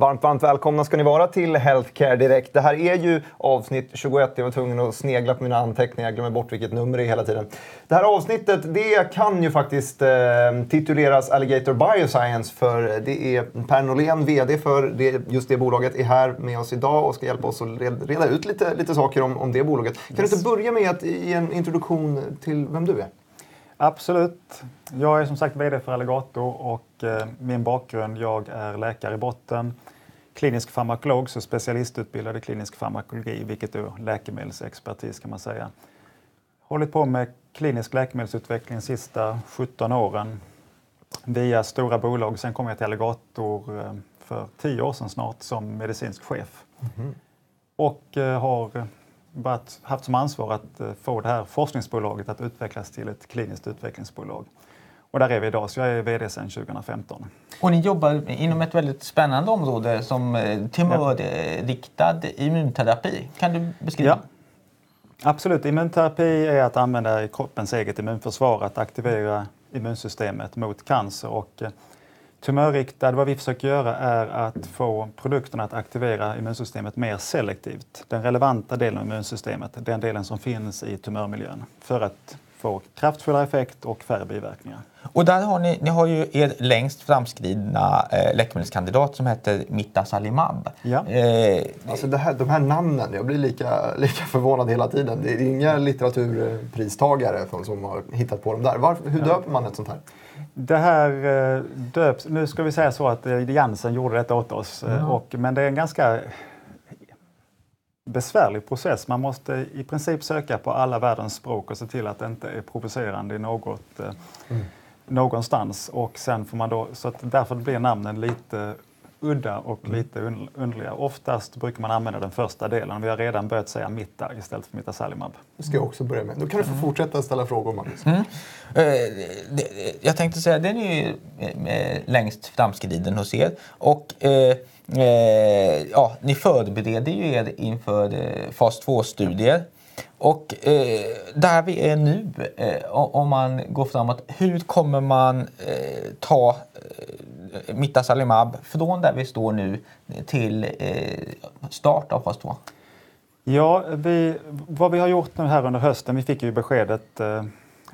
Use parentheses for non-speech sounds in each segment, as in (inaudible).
Varmt, varmt välkomna ska ni vara till Healthcare Direkt. Det här är ju avsnitt 21. Jag var tvungen att snegla på mina anteckningar. Jag glömmer bort vilket nummer det är hela tiden. Det här avsnittet det kan ju faktiskt eh, tituleras Alligator Bioscience för det är Per Norlén, VD för det, just det bolaget, är här med oss idag och ska hjälpa oss att reda ut lite, lite saker om, om det bolaget. Kan yes. du inte börja med att ge en introduktion till vem du är? Absolut. Jag är som sagt VD för Alligator och eh, min bakgrund, jag är läkare i botten, klinisk farmakolog, så specialistutbildad i klinisk farmakologi, vilket är läkemedelsexpertis kan man säga. Hållit på med klinisk läkemedelsutveckling de sista 17 åren via stora bolag. Sen kom jag till Alligator eh, för 10 år sedan snart som medicinsk chef. Mm. Och eh, har varit, haft som ansvar att eh, få det här forskningsbolaget att utvecklas till ett kliniskt utvecklingsbolag. Och där är vi idag, så jag är VD sedan 2015. Och ni jobbar inom ett väldigt spännande område som eh, tumörriktad immunterapi. Kan du beskriva? Ja. Absolut, immunterapi är att använda kroppens eget immunförsvar att aktivera immunsystemet mot cancer. Och eh, Tumörriktad, vad vi försöker göra är att få produkterna att aktivera immunsystemet mer selektivt. Den relevanta delen av immunsystemet, den delen som finns i tumörmiljön, för att få kraftfulla effekt och färre biverkningar. Och där har ni, ni har ju er längst framskridna eh, läkemedelskandidat som heter Mitazalimab. Ja. Eh, alltså det här, de här namnen, jag blir lika, lika förvånad hela tiden. Det är inga litteraturpristagare som har hittat på dem där. Varför, hur döper man ett sånt här? Det här eh, döps, nu ska vi säga så att eh, Jansen gjorde detta åt oss, mm. och, men det är en ganska besvärlig process. Man måste i princip söka på alla världens språk och se till att det inte är provocerande i något, mm. någonstans. Och sen får man då, så att därför blir namnen lite udda och mm. lite underliga. Oftast brukar man använda den första delen. Vi har redan börjat säga mitta istället för mitazalimab. Det ska jag också börja med. Då kan du få mm. fortsätta ställa frågor Magnus. Mm. Uh, jag tänkte säga, den är ju uh, längst framskriden hos er. Och ja, ni förbereder ju er inför fas 2-studier. Och eh, där vi är nu, eh, om man går framåt, hur kommer man eh, ta eh, Mitazalimab från där vi står nu till eh, start av fas 2? Ja, vi, vad vi har gjort nu här under hösten, vi fick ju beskedet eh,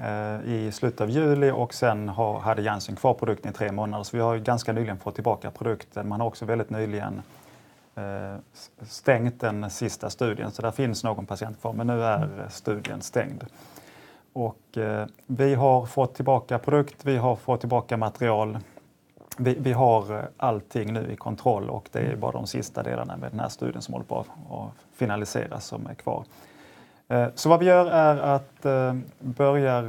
eh, i slutet av juli och sen har, hade Janssen kvar produkten i tre månader. Så vi har ganska nyligen fått tillbaka produkten. Man har också väldigt nyligen Eh, stängt den sista studien, så där finns någon patient kvar, men nu är studien stängd. Och, eh, vi har fått tillbaka produkt, vi har fått tillbaka material. Vi, vi, har eh, allting nu i kontroll och det är bara de sista delarna med den här studien som håller på att finaliseras som är kvar. Eh, så vad vi gör är att eh, börja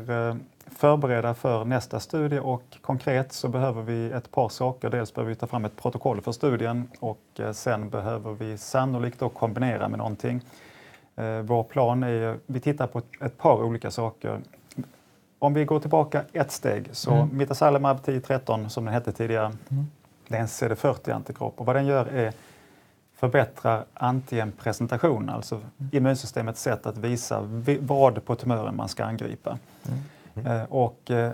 förbereda för nästa studie och konkret så behöver vi ett par saker. Dels behöver vi ta fram ett protokoll för studien och sen behöver vi sannolikt då kombinera med någonting. Vår plan är, vi tittar på ett par olika saker. Om vi går tillbaka ett steg så mm. Mitazalimab 1013 som den hette tidigare, mm. det är en CD40-antikropp och vad den gör är förbättra antigenpresentation, alltså immunsystemets sätt att visa vad på tumören man ska angripa. Mm. Mm. Och eh,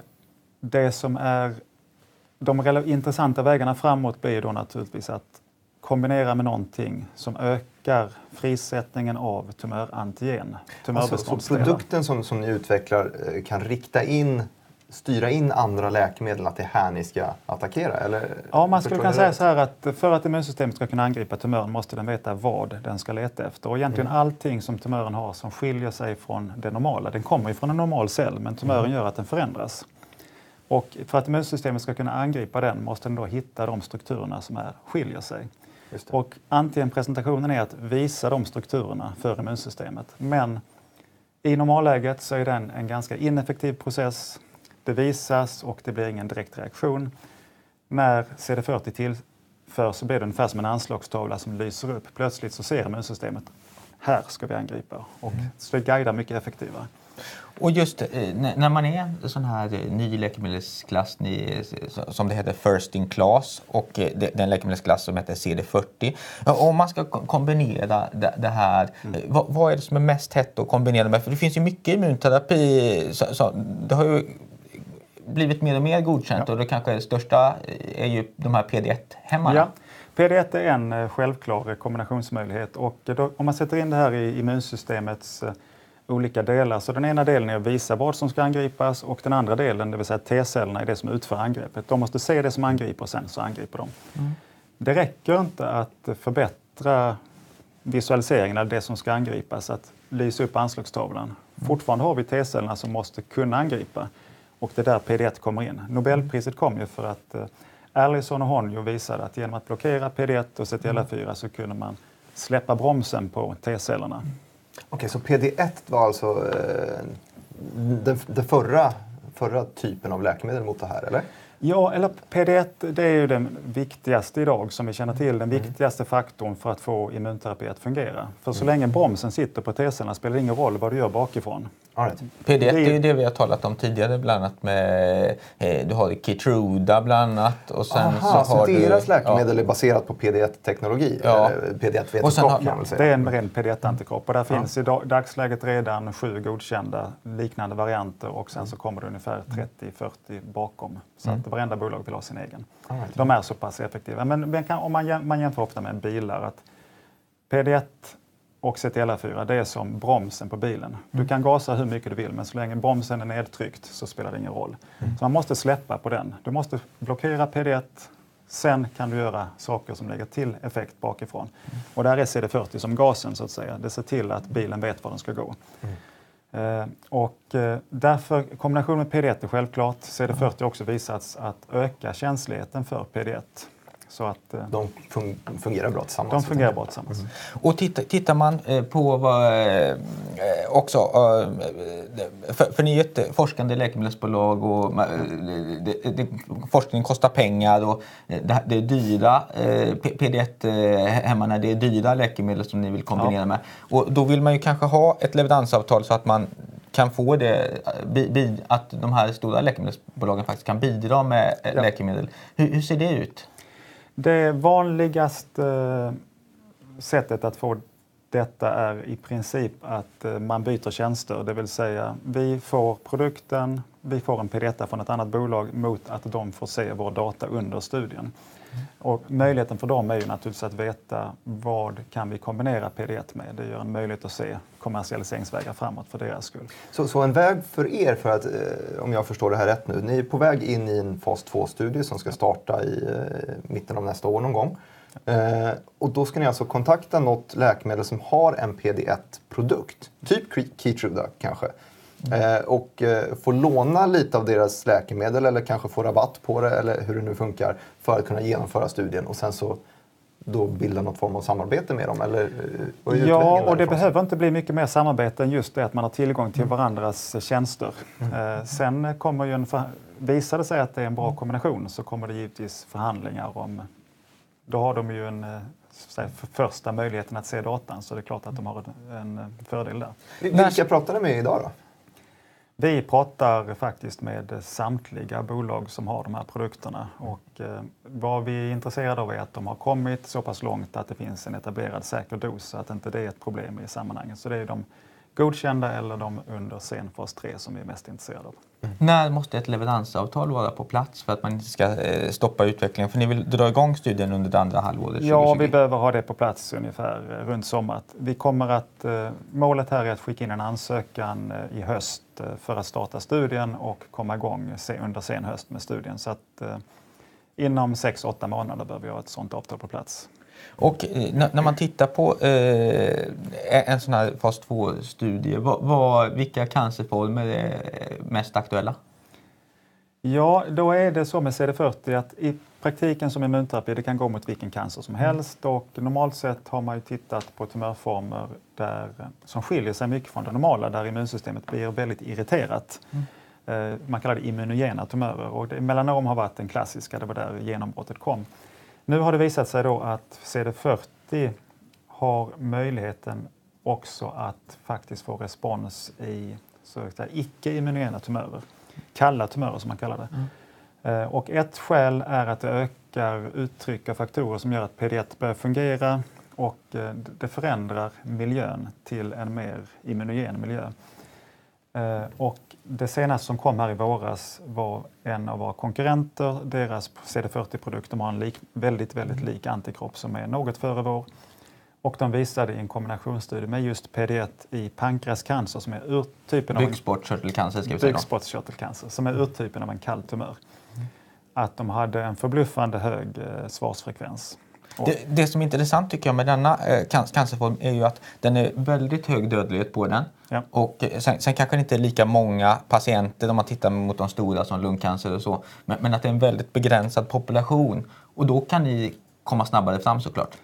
det som är de intressanta vägarna framåt blir då naturligtvis att kombinera med någonting som ökar frisättningen av tumörantigen. Alltså, så produkten som, som ni utvecklar eh, kan rikta in styra in andra läkemedel, att det är här ni ska attackera? Eller, ja, man skulle kunna säga så här att för att immunsystemet ska kunna angripa tumören måste den veta vad den ska leta efter. Och egentligen mm. allting som tumören har som skiljer sig från det normala, den kommer ju från en normal cell men tumören mm. gör att den förändras. Och för att immunsystemet ska kunna angripa den måste den då hitta de strukturerna som är, skiljer sig. Och antigenpresentationen är att visa de strukturerna för immunsystemet. Men i normalläget så är den en ganska ineffektiv process det visas och det blir ingen direkt reaktion. När CD40 tillförs så blir det ungefär som en anslagstavla som lyser upp. Plötsligt så ser immunsystemet, här ska vi angripa. Och mm. så det guidar mycket effektivare. Och just eh, när man är sån här eh, ny läkemedelsklass, som det heter First in Class och eh, den läkemedelsklass som heter CD40. Om man ska kombinera det här, mm. vad är det som är mest hett att kombinera med? För det finns ju mycket immunterapi. det har ju blivit mer och mer godkänt ja. och det kanske största är ju de här PD1-hämmarna. Ja. PD1 är en eh, självklar kombinationsmöjlighet och då, om man sätter in det här i immunsystemets eh, olika delar. Så den ena delen är att visa vad som ska angripas och den andra delen, det vill säga T-cellerna, är det som utför angreppet. De måste se det som angriper och sen så angriper de. Mm. Det räcker inte att förbättra visualiseringen av det som ska angripas, att lysa upp anslagstavlan. Mm. Fortfarande har vi T-cellerna som måste kunna angripa och det är där PD1 kommer in. Nobelpriset kom ju för att eh, Allison och Honjo visade att genom att blockera PD1 och CTLA4 så kunde man släppa bromsen på T-cellerna. Okej, så PD1 var alltså eh, den, den förra, förra typen av läkemedel mot det här, eller? Ja, eller PD1 det är ju den viktigaste idag som vi känner till, den mm. viktigaste faktorn för att få immunterapi att fungera. För så mm. länge bromsen sitter på T-cellerna spelar det ingen roll vad du gör bakifrån. Right. PD1 är ju det vi har talat om tidigare, bland annat med eh, du har Keytruda bland annat. Och sen Aha, så, har så deras du, läkemedel ja. är baserat på PD1-teknologi? Ja. PD1-vetenskap kan man säga? Det är en ren PD1-antikropp och där ja. finns i dagsläget redan sju godkända liknande varianter och sen så kommer det ungefär 30-40 bakom. Så mm. att varenda bolag vill ha sin egen. Right. De är så pass effektiva. Men om man, man jämför ofta med bilar, att PD1 och CTLA4, det är som bromsen på bilen. Du mm. kan gasa hur mycket du vill, men så länge bromsen är nedtryckt så spelar det ingen roll. Mm. Så man måste släppa på den. Du måste blockera PD1, sen kan du göra saker som lägger till effekt bakifrån. Mm. Och där är CD40 som gasen, så att säga. Det ser till att bilen vet var den ska gå. Mm. Eh, och eh, därför, kombination med PD1 är självklart. CD40 har också visats att öka känsligheten för PD1. Så att, eh, de fungerar bra tillsammans? De fungerar bra tillsammans. Mm. Och tittar, tittar man eh, på vad, eh, också, för, för ni är ett forskande läkemedelsbolag och det, det, forskning kostar pengar och det, det är dyra PD1-hämmarna, det är dyra läkemedel som ni vill kombinera ja. med. Och då vill man ju kanske ha ett leveransavtal så att man kan få det, att de här stora läkemedelsbolagen faktiskt kan bidra med ja. läkemedel. Hur, hur ser det ut? Det vanligaste eh, sättet att få detta är i princip att eh, man byter tjänster, det vill säga vi får produkten, vi får en pd från ett annat bolag mot att de får se vår data under studien. Och möjligheten för dem är ju naturligtvis att veta vad kan vi kombinera PD1 med. Det gör en möjlighet att se kommersialiseringsvägar framåt för deras skull. Så, så en väg för er, för att, eh, om jag förstår det här rätt nu, ni är på väg in i en fas 2-studie som ska starta i eh, mitten av nästa år någon gång. Eh, och då ska ni alltså kontakta något läkemedel som har en PD1-produkt, typ Keytruda kanske, Eh, och eh, få låna lite av deras läkemedel eller kanske få rabatt på det eller hur det nu funkar för att kunna genomföra studien och sen så då bilda något form av samarbete med dem? Eller, eh, ja, och det behöver inte bli mycket mer samarbete än just det att man har tillgång till mm. varandras tjänster. Mm. Sen kommer ju en visar det sig att det är en bra kombination så kommer det givetvis förhandlingar om... Då har de ju en säga, första möjligheten att se datan så det är klart att de har en, fördel där. Vilka pratar ni med idag då? Vi pratar faktiskt med samtliga bolag som har de här produkterna och eh, vad vi är intresserade av är att de har kommit så pass långt att det finns en etablerad säker dos så att inte det är ett problem i sammanhanget. Så det är de godkända eller de under senfas 3 som vi är mest intresserade av. Mm. När måste ett leveransavtal vara på plats för att man inte ska eh, stoppa utvecklingen? För ni vill dra igång studien under det andra halvåret 2020? Ja, vi behöver ha det på plats ungefär eh, runt sommaren. Vi kommer att, eh, målet här är att skicka in en ansökan i höst för att starta studien och komma igång under sen höst med studien. Så att, inom 6-8 månader behöver vi ha ett sådant avtal på plats. Och eh, när man tittar på eh, en sån här fas 2-studie, vilka cancerformer är mest aktuella? Ja, då är det så med CD40 att i praktiken som immunterapi, det kan gå mot vilken cancer som helst och normalt sett har man ju tittat på tumörformer där, som skiljer sig mycket från det normala, där immunsystemet blir väldigt irriterat. Mm. Eh, man kallar det immunogena tumörer och det, melanom har varit den klassiska, det var där genombrottet kom. Nu har det visat sig då att CD40 har möjligheten också att faktiskt få respons i icke-immunogena tumörer, kalla tumörer som man kallar det. Mm. Och ett skäl är att det ökar uttryck av faktorer som gör att PD1 börjar fungera och eh, det förändrar miljön till en mer immunogen miljö. Eh, och det senaste som kom här i våras var en av våra konkurrenter. Deras CD40-produkt de har en lik, väldigt, väldigt lik antikropp som är något före vår. Och de visade i en kombinationsstudie med just PD1 i pankreascancer som är urtypen av Bukspottkörtelcancer ska vi säga. bukspottkörtelcancer, som är urtypen av en kall tumör. Att de hade en förbluffande hög eh, svarsfrekvens. Det, det som är intressant tycker jag med denna eh, can- cancerform är ju att den är väldigt hög dödlighet på den. Ja. Och eh, sen, sen kanske det inte är lika många patienter om man tittar mot de stora som lungcancer och så. Men, men att det är en väldigt begränsad population. Och då kan ni komma snabbare fram såklart.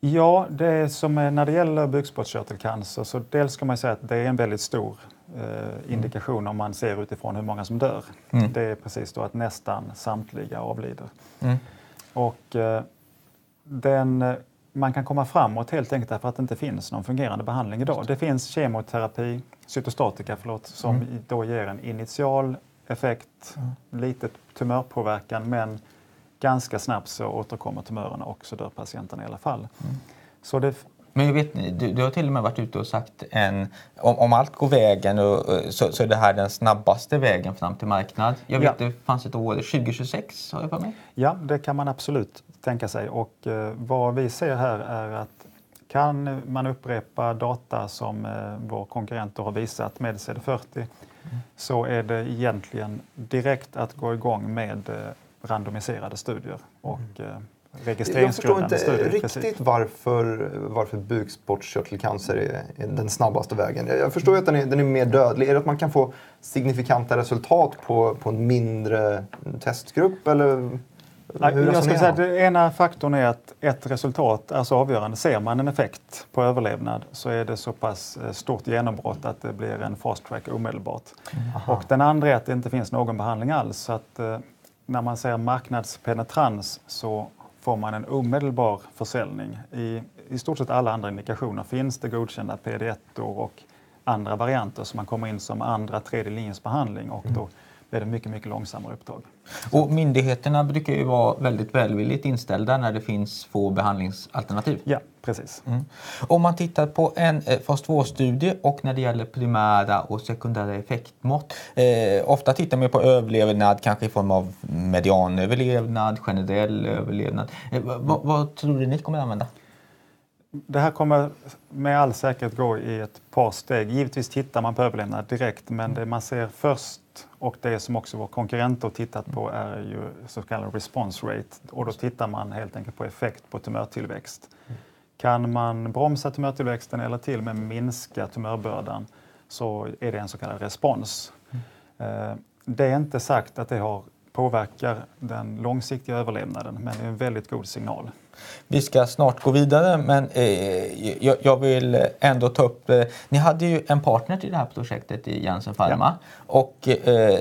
Ja, det som är när det gäller bukspottkörtelcancer så dels ska man säga att det är en väldigt stor eh, indikation om man ser utifrån hur många som dör. Mm. Det är precis då att nästan samtliga avlider. Mm. Och eh, den, eh, man kan komma framåt helt enkelt därför att det inte finns någon fungerande behandling idag. Det finns kemoterapi, cytostatika förlåt, som Mm. då ger en initial effekt, lite tumörpåverkan men ganska snabbt så återkommer tumörerna och så dör patienten i alla fall. Mm. Så det, Men vet, ni, du, du har till och med varit ute och sagt en, om, om allt går vägen och, och, så, så är det här den snabbaste vägen fram till marknad. Jag vet Ja. det fanns ett år, 2026 har jag för mig. Ja, det kan man absolut tänka sig. Och eh, vad vi ser här är att kan man upprepa data som eh, vår konkurrent har visat med CD40 så är det egentligen direkt att gå igång med eh, randomiserade studier och eh, Jag förstår registreringsgrundande inte studier. riktigt varför, varför bukspottkörtelcancer är, är den snabbaste vägen. Jag förstår att den är, den är mer dödlig. Är det att man kan få signifikanta resultat på, på en mindre testgrupp? Eller jag ska resonerar säga, det ena faktorn är att ett resultat är så avgörande. Ser man en effekt på överlevnad så är det så pass eh, stort genombrott att det blir en fast track omedelbart. Och den andra är att det inte finns någon behandling alls. Så att, eh, när man säger marknadspenetrans så får man en omedelbar försäljning. I, I stort sett alla andra indikationer finns det godkända PD1 och andra varianter som man kommer in som andra, tredje linjens behandling och då blir det mycket, mycket långsammare upptag. Och myndigheterna brukar ju vara väldigt välvilligt inställda när det finns få behandlingsalternativ. Ja, precis. Mm. Om man tittar på en eh, fas 2-studie och när det gäller primära och sekundära effektmått. Eh, ofta tittar man på överlevnad kanske i form av medianöverlevnad, generell överlevnad. Eh, vad, vad, vad tror du ni kommer att använda? Det här kommer med all säkerhet gå i ett par steg. Givetvis tittar man på överlevnad direkt men det man ser först och det som också vår konkurrent har tittat på är ju så kallad response rate och då tittar man helt enkelt på effekt på tumörtillväxt. Kan man bromsa tumörtillväxten eller till och med minska tumörbördan så är det en så kallad respons. Eh, Det är inte sagt att det har påverkar den långsiktiga överlevnaden men det är en väldigt god signal. Vi ska snart gå vidare men eh, jag, jag vill ändå ta upp, eh, ni hade ju en partner till det här projektet i Janssen Pharma och eh,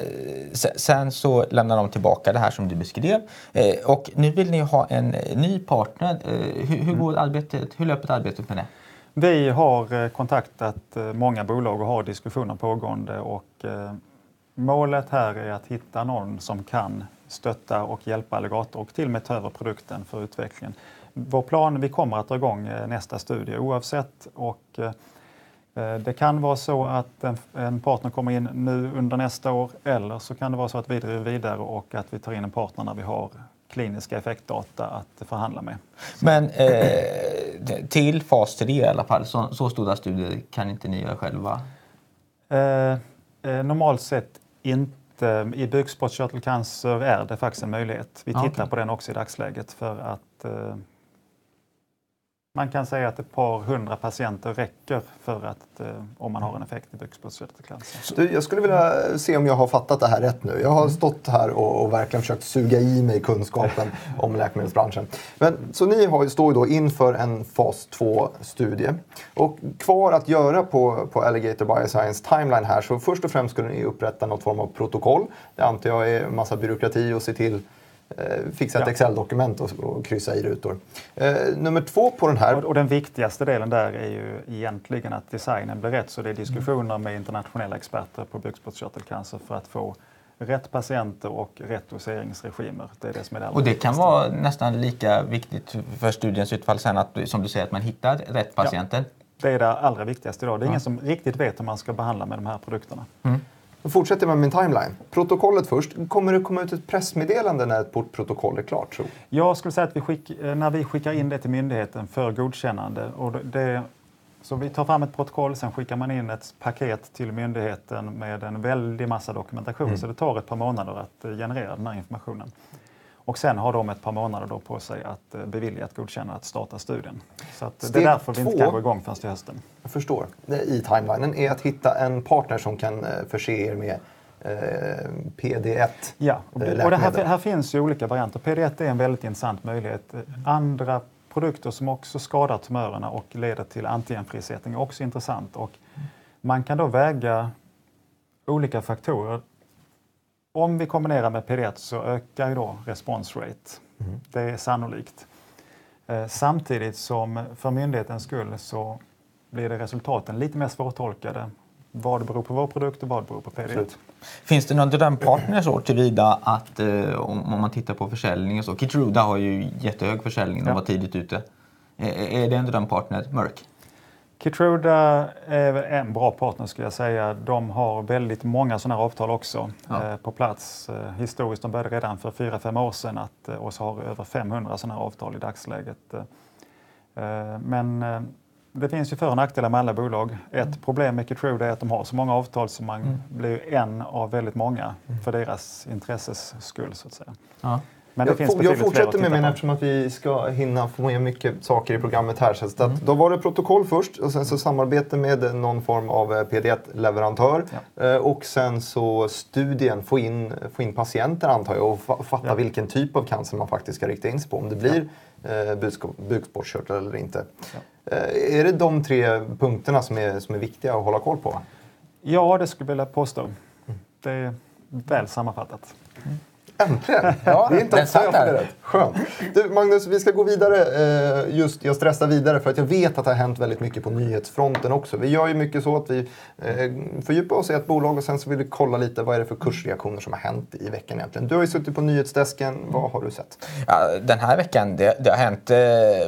se- sen så lämnade de tillbaka det här som du beskrev eh, och nu vill ni ha en eh, ny partner. Eh, hur, hur går arbetet, hur löper arbetet med det? Vi har kontaktat många bolag och har diskussioner pågående och målet här är att hitta någon som kan stötta och hjälpa Alligator och till och med ta över produkten för utvecklingen. Vår plan, vi kommer att dra igång eh, nästa studie oavsett och eh, det kan vara så att en, en partner kommer in nu under nästa år eller så kan det vara så att vi driver vidare och att vi tar in en partner när vi har kliniska effektdata att förhandla med. Men eh, till fas 3 i alla fall, så, så stora studier kan inte ni göra själva? Eh, eh, normalt sett inte. I bukspottkörtelcancer är det faktiskt en möjlighet. Vi tittar okej. på den också i dagsläget för att eh, man kan säga att ett par hundra patienter räcker för att eh, om man har en effekt i bukspottkörtelcancer. Du, jag skulle vilja se om jag har fattat det här rätt nu. Jag har stått här och, och verkligen försökt suga i mig kunskapen (laughs) om läkemedelsbranschen. Men, så ni har, står ju då inför en fas 2-studie. Och kvar att göra på, på Alligator Bioscience timeline här så först och främst skulle ni upprätta något form av protokoll. Det antar jag är massa byråkrati och se till fixa ett Ja. Excel-dokument och, och kryssa i rutor. Eh, nummer två på den här Och, och den viktigaste delen där är ju egentligen att designen blir rätt. Så det är diskussioner med internationella experter på bukspottkörtelcancer för att få rätt patienter och rätt doseringsregimer. Det är det som är det Och det kan vara nästan lika viktigt för studiens utfall sen att, som du säger, att man hittar rätt patienter. det är det allra viktigaste idag. Det är ingen som riktigt vet hur man ska behandla med de här produkterna. Då fortsätter jag med min timeline. Protokollet först. Kommer det komma ut ett pressmeddelande när ett protokoll är klart? Tro? Jag skulle säga att vi skick, eh, när vi skickar in det till myndigheten för godkännande, och det, så vi tar fram ett protokoll, sen skickar man in ett paket till myndigheten med en väldig massa dokumentation. Mm. Så det tar ett par månader att eh, generera den här informationen. Och sen har de ett par månader då på sig att eh, bevilja ett godkännande att starta studien. Så att det är därför vi inte kan gå igång först till hösten. Jag förstår. I timelinen är att hitta en partner som kan eh, förse er med eh, PD1 Ja, och, och här, här, finns ju olika varianter. PD1 är en väldigt intressant möjlighet. Andra produkter som också skadar tumörerna och leder till antigenfrisättning är också intressant. Och man kan då väga olika faktorer om vi kombinerar med PD1 så ökar ju då response rate. Mm. Det är sannolikt. Eh, samtidigt som för myndighetens skull så blir det resultaten lite mer svårtolkade. Vad beror på vår produkt och vad beror på PD1. Absolut. Finns det någon drömpartner så tillvida att eh, om, man tittar på försäljning och så. Kitruda har ju jättehög försäljning, de ja. var tidigt ute. Är, är det en drömpartner, Merck? Kitruda är en bra partner skulle jag säga. De har väldigt många sådana här avtal också ja. eh, på plats. Eh, historiskt, de började redan för fyra fem år sedan att, eh, och så har över 500 sådana här avtal i dagsläget. Eh, eh, men eh, det finns ju för och nackdelar med alla bolag. Ett mm. problem med Kitruda är att de har så många avtal så man mm. blir en av väldigt många mm. för deras intresses skull så att säga. Ja. Men det jag, finns jag fortsätter med min eftersom att vi ska hinna få med mycket saker i programmet här. Så att mm. Då var det protokoll först och sen så samarbete med någon form av eh, PD1-leverantör. Ja. Eh, och sen så studien, få in, få in patienter antar jag och fatta ja. vilken typ av cancer man faktiskt ska rikta in sig på. Om det blir ja. eh, bukspottkörtel eller inte. Eh, är det de tre punkterna som är, som är viktiga att hålla koll på? Ja, det skulle jag vilja påstå. Mm. Det är väl sammanfattat. Mm. Äntligen! (laughs) Ja, det är inte ofta jag får det rätt. Skönt. Du, Magnus, vi ska gå vidare. Eh, just, jag stressar vidare för att jag vet att det har hänt väldigt mycket på nyhetsfronten också. Vi gör ju mycket så att vi eh, fördjupar oss i ett bolag och sen så vill vi kolla lite vad är det för kursreaktioner som har hänt i veckan egentligen. Du har ju suttit på nyhetsdesken. Vad har du sett? Ja, den här veckan, det, det har hänt eh,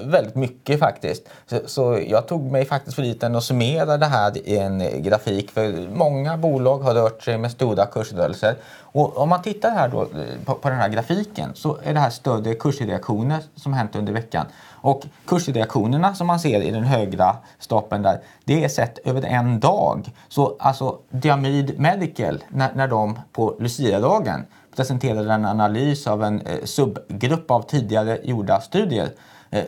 väldigt mycket faktiskt. Så, så, jag tog mig faktiskt för liten och summerade det här i en grafik. För många bolag har rört sig med stora kursrörelser. Och om man tittar här då på, på den här grafiken så är det här större kursreaktioner som hänt under veckan. Och kursreaktionerna som man ser i den högra stapeln där, det är sett över en dag. Så alltså Diamyd Medical, när, när de på Lucia-dagen presenterade en analys av en eh, subgrupp av tidigare gjorda studier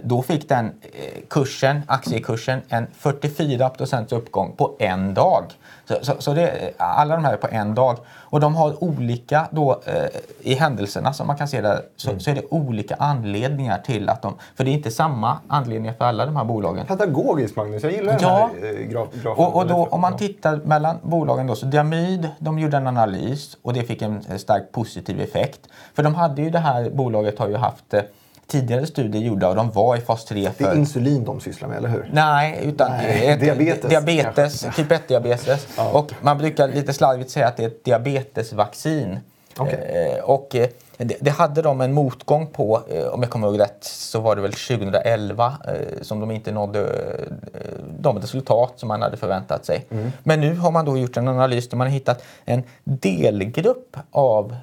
då fick den eh, kursen, aktiekursen en 44 uppgång på en dag. Så, så, så det, alla de här är på en dag. Och de har olika då, eh, i händelserna som man kan se där, så, mm. så, är det olika anledningar till att de... För det är inte samma anledningar för alla de här bolagen. Pedagogiskt Magnus, jag gillar ja. den här eh, graf, grafen. Och, och då, om man tittar mellan bolagen då, så Diamyd, de gjorde en analys och det fick en starkt positiv effekt. För de hade ju det här bolaget har ju haft eh, tidigare studier gjorda och de var i fas 3 för... Det är insulin de sysslar med, eller hur? Nej, utan Nej, ett, diabetes. diabetes typ 1-diabetes. Ja. Och man brukar lite slarvigt säga att det är ett diabetesvaccin. Okay. Eh, och eh, det, det, hade de en motgång på, eh, om jag kommer ihåg rätt, så var det väl 2011 eh, som de inte nådde eh, de resultat som man hade förväntat sig. Mm. Men nu har man då gjort en analys där man har hittat en delgrupp av,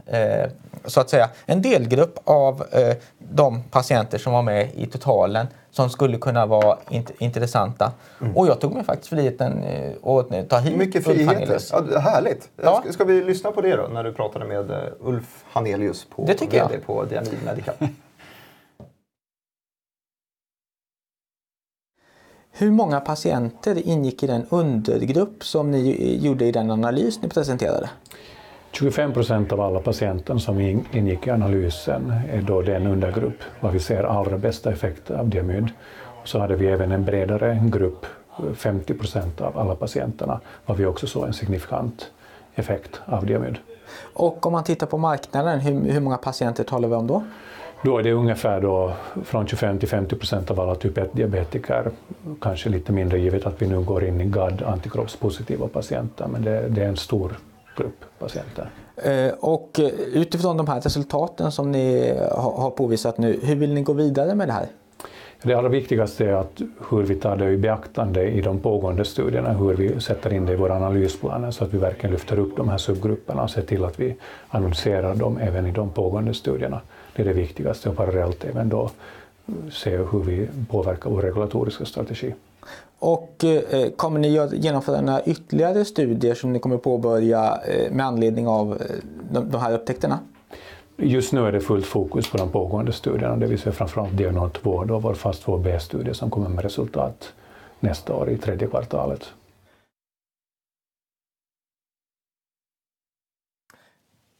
så att säga, en delgrupp av de patienter som var med i totalen som skulle kunna vara int intressanta. Mm. Och jag tog mig faktiskt friheten att ta hit Mycket friheter. Ja, härligt. Ja. Ska, ska, vi lyssna på det då, när du pratade med Ulf Hanelius på, det tycker jag. på Diamid Medical? (laughs) Hur många patienter ingick i den undergrupp som ni gjorde i den analys ni presenterade? 25 procent av alla patienter som ingick i analysen är då den undergrupp var vi ser allra bästa effekt av diamyd. Så hade vi även en bredare grupp, 50 procent av alla patienterna, var vi också såg en signifikant effekt av diamyd. Och om man tittar på marknaden, hur, hur många patienter talar vi om då? Då är det ungefär då från 25 till 50 procent av alla typ 1-diabetiker. Kanske lite mindre givet att vi nu går in i GAD, antikroppspositiva patienter, men det, det är en stor grupp patienter. Eh, och eh, utifrån de här resultaten som ni har påvisat nu, hur vill ni gå vidare med det här? Det allra viktigaste är att hur vi tar det i beaktande i de pågående studierna, hur vi sätter in det i våra analysplaner så att vi verkligen lyfter upp de här subgrupperna och ser till att vi analyserar dem även i de pågående studierna. Det är det viktigaste och parallellt även då se hur vi påverkar vår regulatoriska strategi. Och eh, kommer ni att genomföra några ytterligare studier som ni kommer påbörja eh, med anledning av eh, de, de här upptäckterna? Just nu är det fullt fokus på de pågående studierna, det vill säga framförallt Diagnod 2, då vår fas 2b-studie som kommer med resultat nästa år i tredje kvartalet.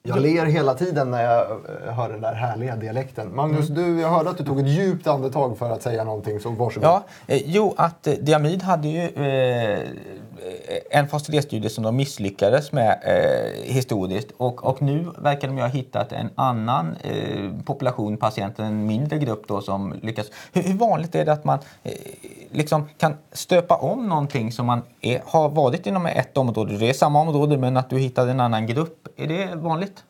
Jag ler hela tiden när jag eh, hör den där härliga dialekten. Magnus, mm. du, jag hörde att du tog ett djupt andetag för att säga någonting, så varsågod. Ja, eh, jo, att eh, Diamyd hade ju eh, Eh, en fas 3-studie som de misslyckades med eh, historiskt och, och nu verkar de ha hittat en annan eh, population patienter, en mindre grupp då som lyckas. Hur, hur vanligt är det att man eh, liksom kan stöpa om någonting som man är, har varit inom ett område, det är samma område men att du hittar en annan grupp, är det vanligt?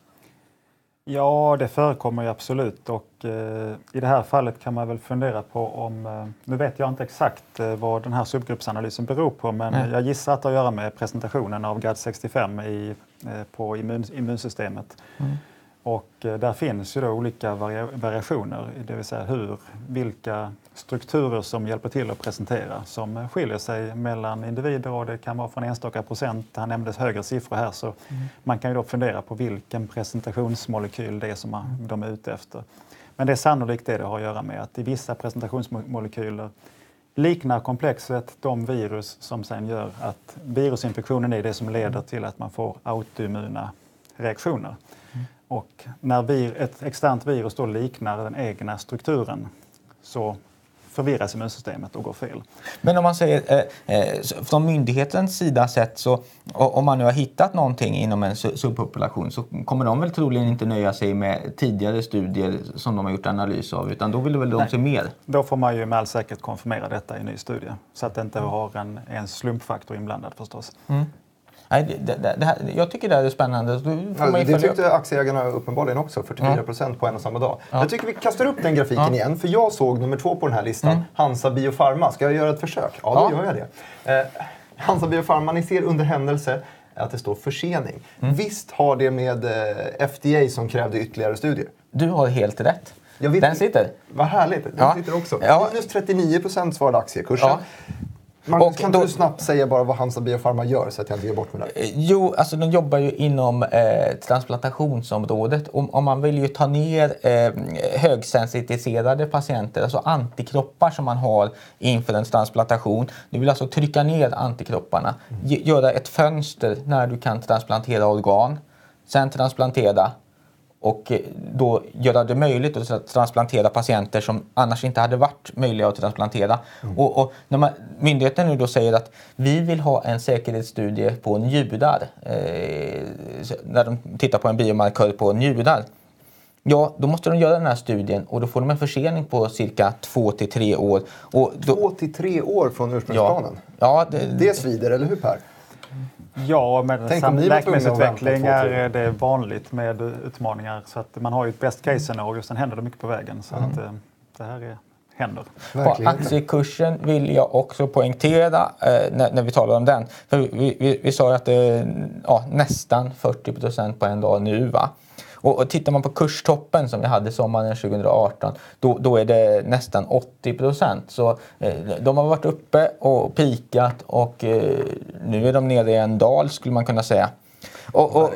Ja, det förekommer ju absolut och eh, i det här fallet kan man väl fundera på om, eh, nu vet jag inte exakt eh, vad den här subgruppsanalysen beror på, men mm. jag gissar att det har att göra med presentationen av GAD65 i, eh, på immun, immunsystemet. Mm. Och eh, där finns ju då olika variationer, det vill säga hur, vilka strukturer som hjälper till att presentera som skiljer sig mellan individer och det kan vara från enstaka procent. Han nämnde högre siffror här så mm. man kan ju då fundera på vilken presentationsmolekyl det är som man, de är ute efter. Men det är sannolikt det det har att göra med att i vissa presentationsmolekyler liknar komplexet de virus som sen gör att virusinfektionen är det som leder till att man får autoimmuna reaktioner. Och när vir, ett externt virus då liknar den egna strukturen så förvirras immunsystemet och går fel. Men om man säger eh, eh från myndighetens sida sett så om man nu har hittat någonting inom en subpopulation så kommer de väl troligen inte nöja sig med tidigare studier som de har gjort analys av utan då vill väl de se mer? Då får man ju med all säkerhet konfirmera detta i en ny studie så att det inte har en, en slumpfaktor inblandad förstås. Mm. Nej, det, det, det här, jag tycker det här är spännande. Ja, det tyckte aktieägarna uppenbarligen också, 44 procent mm. på en och samma dag. Ja. Jag tycker vi kastar upp den grafiken ja. igen, för jag såg nummer två på den här listan, mm. Hansa Biofarma. Ska jag göra ett försök? Ja, då gör jag det. Eh, Hansa Biofarma, ni ser under händelse att det står försening. Mm. Visst har det med eh, FDA som krävde ytterligare studier? Du har helt rätt. Vet, den sitter. Vad härligt. Den ja. sitter också. Ja. Minus 39 procent svarade aktiekursen. Ja. Magnus, och kan då, du snabbt säga bara vad Hansa Biofarma gör så att jag inte ger bort mig där? Eh, jo, alltså de jobbar ju inom eh, transplantationsområdet. Om, om, man vill ju ta ner eh, högsensitiserade patienter, alltså antikroppar som man har inför en transplantation. Du vill alltså trycka ner antikropparna, mm. göra ett fönster när du kan transplantera organ, sen transplantera och eh, då göra det möjligt att transplantera patienter som annars inte hade varit möjliga att transplantera. Mm. Och, och, när man, myndigheten nu då säger att vi vill ha en säkerhetsstudie på njudar, eh, när de tittar på en biomarkör på njudar. Ja, då måste de göra den här studien och då får de en försening på cirka två till tre år. Och då, två till tre år från ursprungsplanen? Ja, ja det, det svider, eller hur Per? Ja, med sam- läkemedelsutveckling är det vanligt med utmaningar. Så att man har ju ett best case-scenario, sen händer det mycket på vägen. Så mm. att, eh, det här är, händer. På aktiekursen vill jag också poängtera eh, när, när, vi talar om den. För vi, vi, vi sa att det är ja, nästan 40 procent på en dag nu. Va? Och, och tittar man på kurstoppen som vi hade sommaren 2018, då, då är det nästan 80 procent. Så eh, de har varit uppe och pikat och eh, nu är de nere i en dal skulle man kunna säga. Och, och,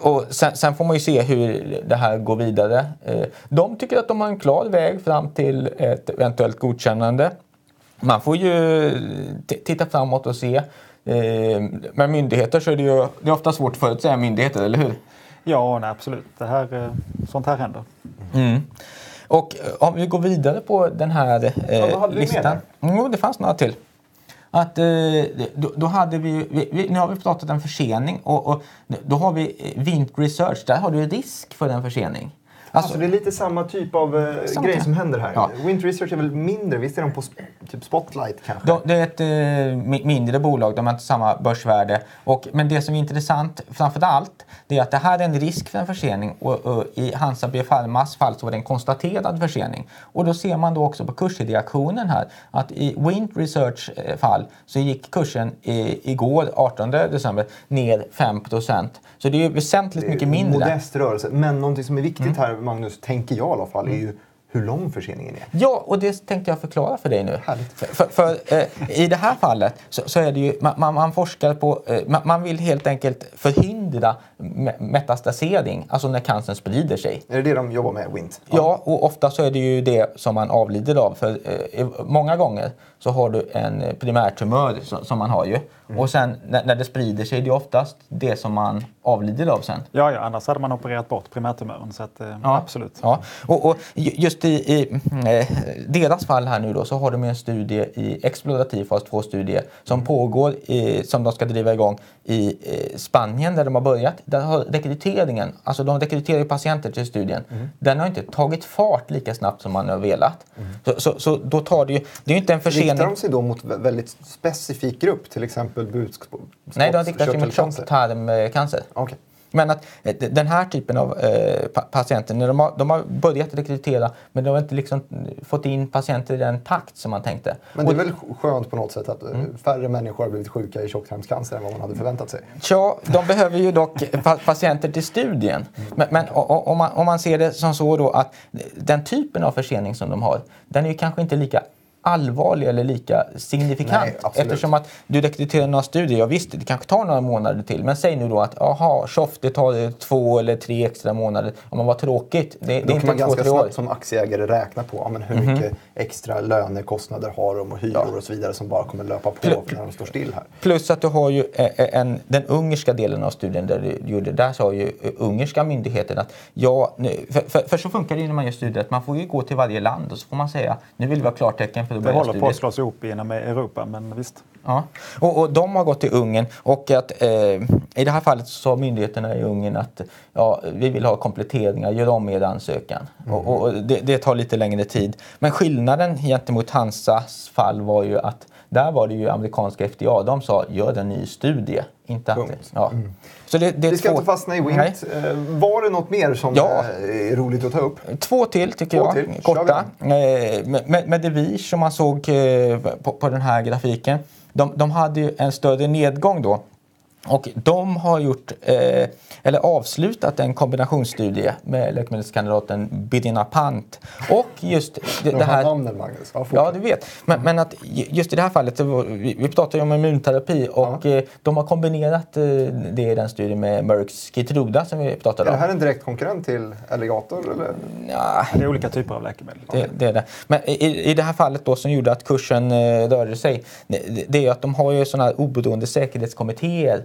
och sen, sen, får man ju se hur det här går vidare. Eh, de tycker att de har en klar väg fram till ett eventuellt godkännande. Man får ju titta framåt och se. Eh, med myndigheter så är det ju det är ofta svårt att förutsäga myndigheter, eller hur? Ja, nej, absolut. Det här, eh, sånt här händer. Mm. Och eh, om vi går vidare på den här eh, ja, hade listan. Vi mm, det fanns några till. Att, eh, då, då, hade vi, vi, nu har vi pratat om försening och, och, då har vi Vint Research. Där har du risk för en försening. Alltså, det är lite samma typ av eh, Samma grej typ. som händer här. Ja. Wind Research är väl mindre? Visst är de på typ Spotlight kanske? De, det är ett eh, mi- mindre bolag, de har inte samma börsvärde. Och, men det som är intressant framför allt, det är att det här är en risk för en försening. Och, och I Hansa Biofarmas fall så var det en konstaterad försening. Och då ser man då också på kursreaktionen här att i Wind Research eh, fall så gick kursen i, igår, 18 december, ner 5% Så det är väsentligt mycket mindre. Modest rörelse. Men någonting som är viktigt Mm. här, Magnus, tänker jag i alla fall, är ju hur lång förseningen är. Ja, och det tänkte jag förklara för dig nu. Härligt. För, för, eh, i det här fallet så, så är det ju, man, man, forskar på, eh, man, man vill helt enkelt förhindra me- metastasering, alltså när cancern sprider sig. Är det det de jobbar med, Wind? Ja, och ofta så är det ju det som man avlider av. För eh, många gånger så har du en primärtumör som, som man har ju. Och sen när, när det sprider sig, det är oftast det som man avlider av sen. Ja, ja, annars hade man opererat bort primärtumören. Så att, eh, Ja. absolut. Ja. Och, och ju- just i, i eh, deras fall här nu då så har de en studie i explorativ fas 2-studie som pågår, i, som de ska driva igång i eh, Spanien där de har börjat. Där har rekryteringen, alltså de rekryterar ju patienter till studien, den har inte tagit fart lika snabbt som man har velat. Så, så, så då tar det ju, det är ju inte en försening. Riktar de sig då mot vä- väldigt specifik grupp, till exempel bukspottkörtelcancer? Nej, de riktar sig mot tjocktarmcancer. Okej. Men att eh, den här typen av eh, pa- patienter, när de, har, de har börjat rekrytera men de har inte liksom fått in patienter i den takt som man tänkte. Men det är väl skönt på något sätt att eh, Mm. färre människor har blivit sjuka i tjocktarmscancer än vad man hade förväntat sig. Ja, de behöver ju dock (laughs) pa patienter till studien. Men, men o- om, man, om man ser det som så då att den typen av försening som de har, den är ju kanske inte lika allvarlig eller lika signifikant. Nej. Eftersom att du rekryterar några studier, ja visst det kanske tar några månader till. Men säg nu då att aha, tjoff det tar två eller tre extra månader. Om man var tråkigt, det, det är Då kan inte man två, ganska tre år. Mhm. snabbt som aktieägare räkna på ja, men hur mycket extra lönekostnader har de och hyror och så vidare som bara kommer löpa på Pl- när de står still här. Plus att du har ju eh, eh, en, den ungerska delen av studien där du gjorde, där sa ju eh, ungerska myndigheten att ja, nu, för, för, för så funkar det när man gör studier att man får ju gå till varje land och så får man säga nu vill vi ha klartecken för att Det börja håller på att slås ihop inom Europa, men visst. Ja. Och, och de har gått till Ungern och att eh, i det här fallet så sa myndigheterna i Ungern att ja, vi vill ha kompletteringar, gör om er ansökan. Och, och och det, det tar lite längre tid. Men skillnaden gentemot Hansas fall var ju att där var det ju amerikanska FDA, de sa gör en ny studie. Inte att, ja. Så det, det Vi ska två, inte fastna i Wind. Nej. Eh, Var det något mer som Ja. är roligt att ta upp? Två till tycker Två jag, till. Korta. Eh, med, med, Devige som man såg eh, på, på den här grafiken. De, de hade ju en större nedgång då. Och de har gjort, eh, eller avslutat en kombinationsstudie med läkemedelskandidaten Birinapant. Och just det, De det här... namnen, Magnus. Ja, Ja, du vet. Men, men att ju- just i det här fallet, vi, vi pratar ju om immunterapi och eh, de har kombinerat eh, det i den studien med Mercks Keytruda som vi pratade Är det om. här en direkt konkurrent till Alligator? Eller? Ja, Det är olika typer av läkemedel. det, det är det. Men i, i det här fallet då som gjorde att kursen eh, rörde sig, det, det är ju att de har ju sådana här oberoende säkerhetskommittéer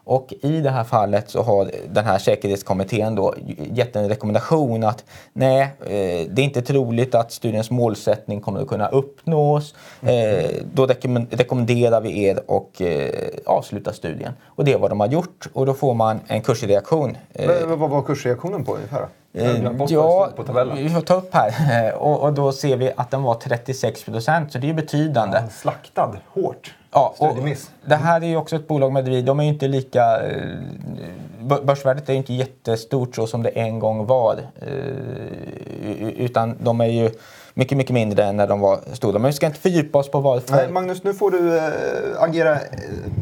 och i det här fallet så har den här säkerhetskommittén då gett en rekommendation att nej, eh, det är inte troligt att studiens målsättning kommer att kunna uppnås. Eh, då rekommend- rekommenderar vi er och eh, avsluta studien. Och det är vad de har gjort och då får man en kursreaktion. Men Vad var kursreaktionen på ungefär? Det Ja, vi får ta upp här. (laughs) Och, och då ser vi att den var 36 procent, så det är betydande. Slaktad hårt. Ja, och det här är ju också ett bolag med vi, de är ju inte lika... eh, bö- Börsvärdet är ju inte jättestort så som det en gång var. eh, Utan de är ju mycket, mycket mindre än när de var stora. Men vi ska inte fördjupa oss på varför. Nej, Magnus, nu får du äh, agera,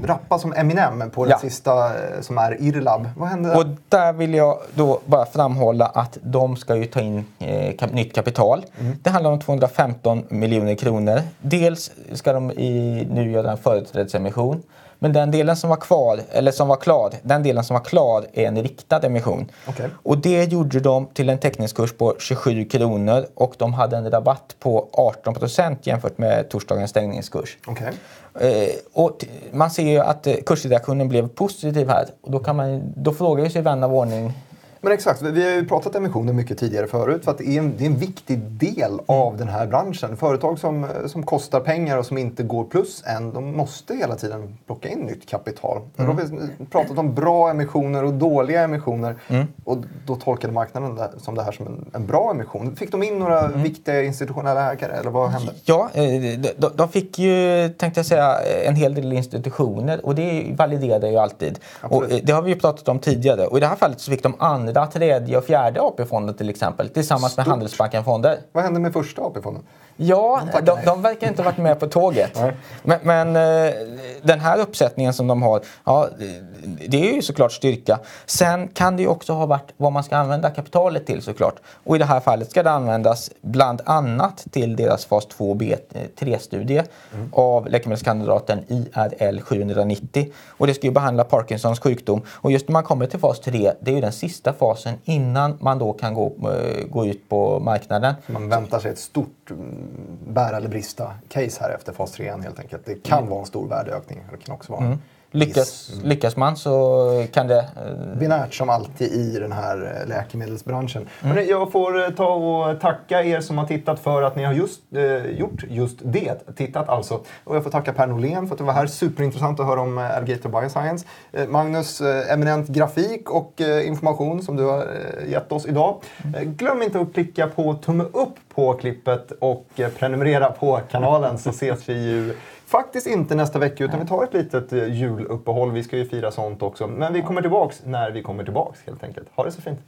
rappa som Eminem på den Ja. sista som är Irlab. Vad hände? Och där vill jag då bara framhålla att de ska ju ta in eh, kap- nytt kapital. Det handlar om 215 miljoner kronor. Dels ska de i, nu göra en företrädesemission. Men den delen som var kvar, eller som var klar, den delen som var klar är en riktad emission. Okej. Och det gjorde de till en teckningskurs på 27 kronor och de hade en rabatt på 18 procent jämfört med torsdagens stängningskurs. Okej. Eh, och man ser ju att eh, kursreaktionen blev positiv här. Och då, kan man, då frågar ju sig vän av ordning Men exakt, vi har ju pratat emissioner mycket tidigare förut för att det är en, det är en viktig del av den här branschen. Företag som, som kostar pengar och som inte går plus än, de måste hela tiden plocka in nytt kapital. Då har vi pratat om bra emissioner och dåliga emissioner och då tolkade marknaden det som det här som en, en bra emission. Fick de in några viktiga institutionella ägare eller vad hände? Ja, eh, de, de- de fick ju, tänkte jag säga, en hel del institutioner och det validerar ju alltid. Och eh, det har vi ju pratat om tidigare. Och i det här fallet så fick de andra, tredje och fjärde AP-fonden till exempel tillsammans med Stort. Handelsbanken-fonder. Vad hände med första AP-fonden? Ja, de, de verkar inte ha varit med på tåget. Men, men eh, den här uppsättningen som de har, ja, det- är ju såklart styrka. Sen kan det ju också ha varit vad man ska använda kapitalet till såklart. Och i det här fallet ska det användas bland annat till deras fas 2B3-studie av läkemedelskandidaten IRL 790. Och det ska ju behandla Parkinsons sjukdom. Och just när man kommer till fas 3, det är ju den sista fasen innan man då kan gå, eh, gå ut på marknaden. Man väntar sig ett stort mm, bära eller brista-case här efter fas 3 helt enkelt. Det kan vara en stor värdeökning. Det kan också vara en Lyckas, viss- lyckas man så kan det... eh, binärt som alltid i den här eh, läkemedelsbranschen. Hörrni, jag får eh, ta och tacka er som har tittat för att ni har just eh, gjort just det. Tittat alltså. Och jag får tacka Per Norlén för att du var här. Superintressant att höra om eh, Alligator Bioscience. Eh, Magnus, eminent grafik och information som du har gett oss idag. Eh, glöm inte att klicka på tumme upp på klippet och prenumerera på kanalen så ses vi ju Faktiskt inte nästa vecka utan vi tar ett litet eh, juluppehåll. Vi ska ju fira sånt också. Men vi kommer tillbaks när vi kommer tillbaks helt enkelt. Ha det så fint.